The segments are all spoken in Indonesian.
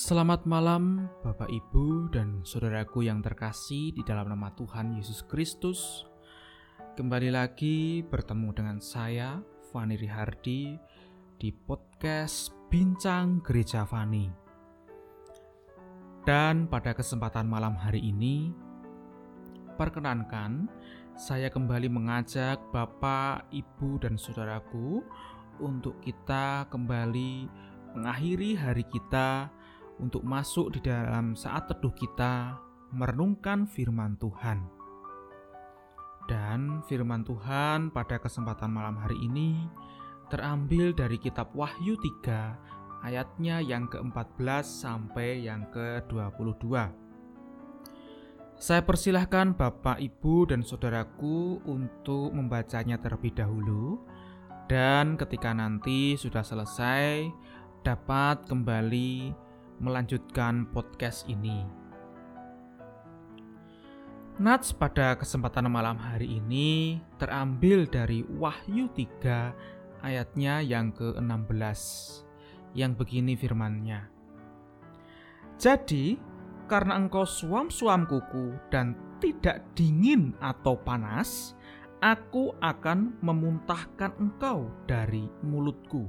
Selamat malam, Bapak, Ibu, dan saudaraku yang terkasih di dalam nama Tuhan Yesus Kristus. Kembali lagi bertemu dengan saya, Fani Rihardi, di podcast Bincang Gereja Fani. Dan pada kesempatan malam hari ini, perkenankan saya kembali mengajak Bapak, Ibu, dan saudaraku untuk kita kembali mengakhiri hari kita untuk masuk di dalam saat teduh kita merenungkan firman Tuhan. Dan firman Tuhan pada kesempatan malam hari ini terambil dari kitab Wahyu 3 ayatnya yang ke-14 sampai yang ke-22. Saya persilahkan Bapak, Ibu, dan Saudaraku untuk membacanya terlebih dahulu dan ketika nanti sudah selesai dapat kembali melanjutkan podcast ini. Nats pada kesempatan malam hari ini terambil dari Wahyu 3 ayatnya yang ke-16 yang begini firmannya. Jadi, karena engkau suam-suam kuku dan tidak dingin atau panas, aku akan memuntahkan engkau dari mulutku.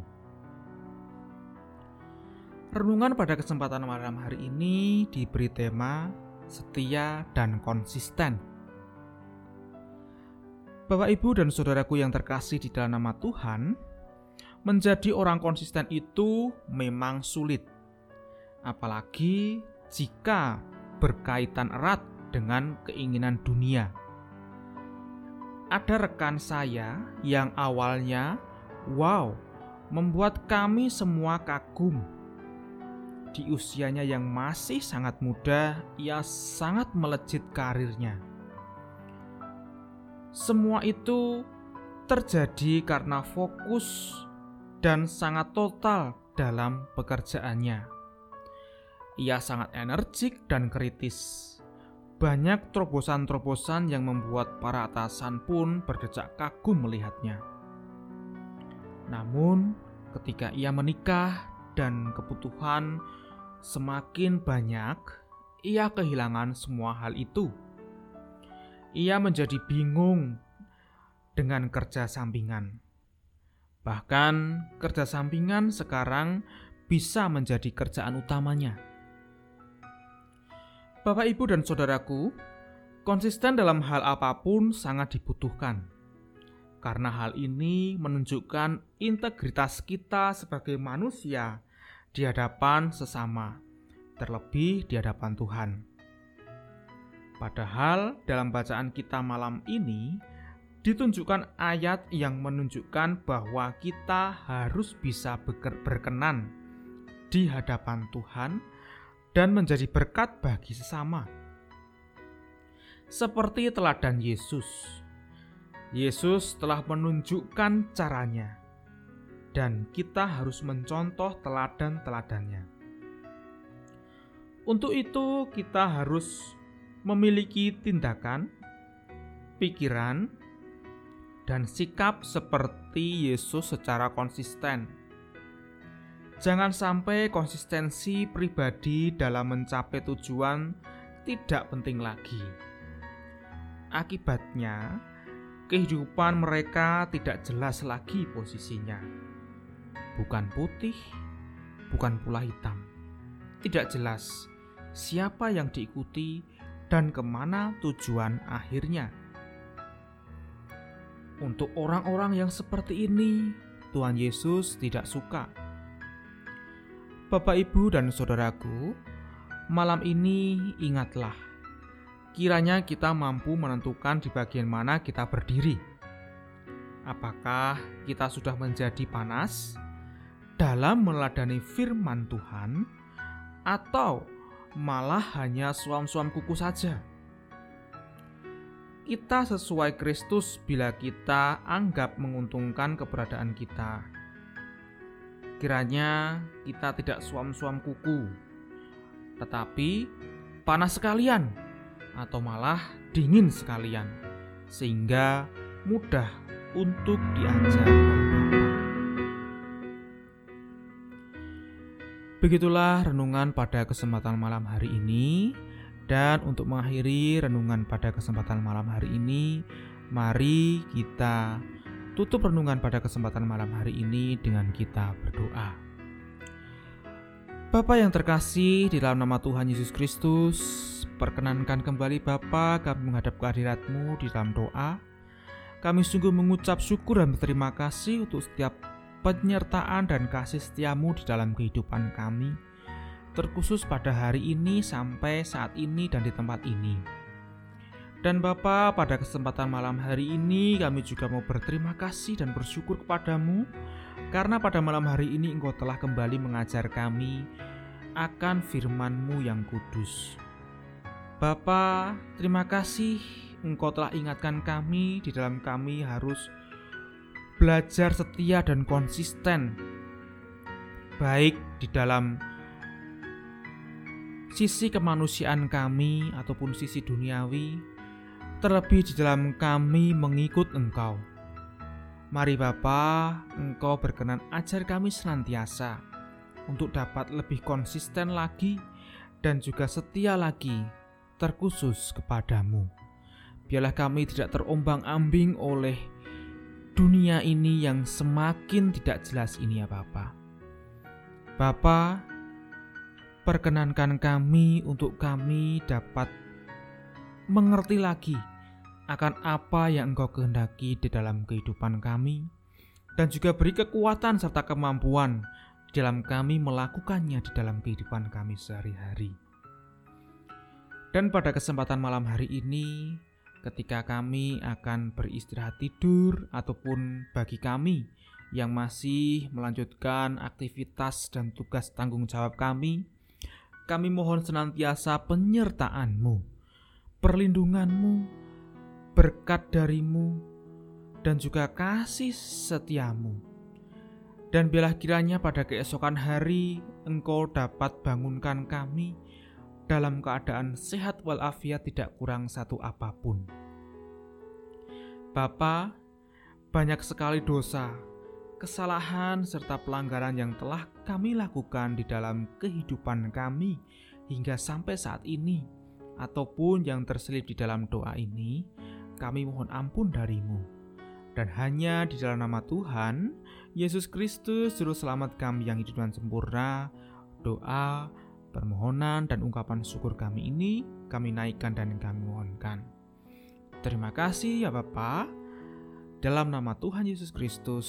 Renungan pada kesempatan malam hari ini diberi tema setia dan konsisten. Bapak, Ibu, dan saudaraku yang terkasih di dalam nama Tuhan, menjadi orang konsisten itu memang sulit, apalagi jika berkaitan erat dengan keinginan dunia. Ada rekan saya yang awalnya, wow, membuat kami semua kagum di usianya yang masih sangat muda, ia sangat melejit karirnya. Semua itu terjadi karena fokus dan sangat total dalam pekerjaannya. Ia sangat energik dan kritis. Banyak terobosan-terobosan yang membuat para atasan pun berdecak kagum melihatnya. Namun, ketika ia menikah dan kebutuhan semakin banyak, ia kehilangan semua hal itu. Ia menjadi bingung dengan kerja sampingan. Bahkan, kerja sampingan sekarang bisa menjadi kerjaan utamanya. Bapak, ibu, dan saudaraku, konsisten dalam hal apa pun sangat dibutuhkan karena hal ini menunjukkan integritas kita sebagai manusia di hadapan sesama, terlebih di hadapan Tuhan. Padahal, dalam bacaan kita malam ini ditunjukkan ayat yang menunjukkan bahwa kita harus bisa berkenan di hadapan Tuhan dan menjadi berkat bagi sesama. Seperti teladan Yesus Yesus telah menunjukkan caranya, dan kita harus mencontoh teladan-teladannya. Untuk itu, kita harus memiliki tindakan, pikiran, dan sikap seperti Yesus secara konsisten. Jangan sampai konsistensi pribadi dalam mencapai tujuan tidak penting lagi. Akibatnya, kehidupan mereka tidak jelas lagi posisinya. Bukan putih, bukan pula hitam. Tidak jelas siapa yang diikuti dan ke mana tujuan akhirnya. Untuk orang-orang yang seperti ini, Tuhan Yesus tidak suka. Bapak, ibu, dan saudaraku, malam ini ingatlah kiranya kita mampu menentukan di bagian mana kita berdiri. Apakah kita sudah menjadi panas dalam meladani firman Tuhan, atau malah hanya suam-suam kuku saja? Kita sesuai Kristus bila kita anggap menguntungkan keberadaan kita. Kiranya kita tidak suam-suam kuku, tetapi panas sekalian atau malah dingin sekalian, sehingga mudah untuk Bapa. Begitulah renungan pada kesempatan malam hari ini. Dan untuk mengakhiri renungan pada kesempatan malam hari ini, mari kita tutup renungan pada kesempatan malam hari ini dengan kita berdoa. Bapa yang terkasih di dalam nama Tuhan Yesus Kristus, perkenankan kembali Bapa kami menghadap kehadiratmu di dalam doa. Kami sungguh mengucap syukur dan berterima kasih untuk setiap penyertaan dan kasih setiamu di dalam kehidupan kami terkhusus pada hari ini sampai saat ini dan di tempat ini. Dan Bapa, pada kesempatan malam hari ini kami juga mau berterima kasih dan bersyukur kepadamu karena pada malam hari ini Engkau telah kembali mengajar kami akan firman-Mu yang kudus. Bapa, terima kasih Engkau telah ingatkan kami di dalam kami harus belajar setia dan konsisten baik di dalam sisi kemanusiaan kami ataupun sisi duniawi, terlebih di dalam kami mengikut Engkau. Mari Bapa, Engkau berkenan ajar kami senantiasa untuk dapat lebih konsisten lagi dan juga setia lagi terkhusus kepadamu. Biarlah kami tidak terombang-ambing oleh dunia ini yang semakin tidak jelas ini ya Bapak. Bapak, Perkenankan kami untuk kami dapat mengerti lagi akan apa yang Engkau kehendaki di dalam kehidupan kami, dan juga beri kekuatan serta kemampuan di dalam kami melakukannya di dalam kehidupan kami sehari-hari. Dan pada kesempatan malam hari ini, ketika kami akan beristirahat tidur, ataupun bagi kami yang masih melanjutkan aktivitas dan tugas tanggung jawab kami, kami mohon senantiasa penyertaan-Mu, perlindungan-Mu, berkat darimu, dan juga kasih setiamu. Dan biarlah kiranya pada keesokan hari Engkau dapat bangunkan kami dalam keadaan sehat walafiat tidak kurang satu apa pun. Bapa, banyak sekali dosa kesalahan, serta pelanggaran yang telah kami lakukan di dalam kehidupan kami hingga sampai saat ini, ataupun yang terselip di dalam doa ini, kami mohon ampun darimu. Dan hanya di dalam nama Tuhan, Yesus Kristus, Juru Selamat kami yang hidup dan sempurna, doa, permohonan, dan ungkapan syukur kami ini kami naikkan dan kami mohonkan. Terima kasih ya Bapak. Dalam nama Tuhan Yesus Kristus,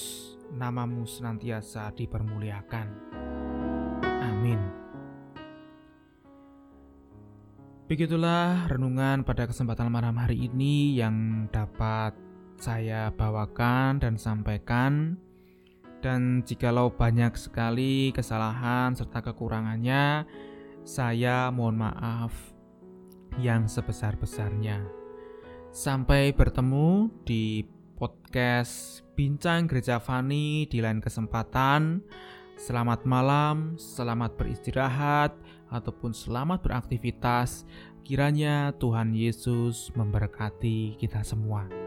namamu senantiasa dipermuliakan. Amin. Begitulah renungan pada kesempatan malam hari ini yang dapat saya bawakan dan sampaikan. Dan jikalau banyak sekali kesalahan serta kekurangannya, saya mohon maaf yang sebesar-besarnya. Sampai bertemu di podcast Bincang Gereja Fani di lain kesempatan. Selamat malam, selamat beristirahat, ataupun selamat beraktivitas. Kiranya Tuhan Yesus memberkati kita semua.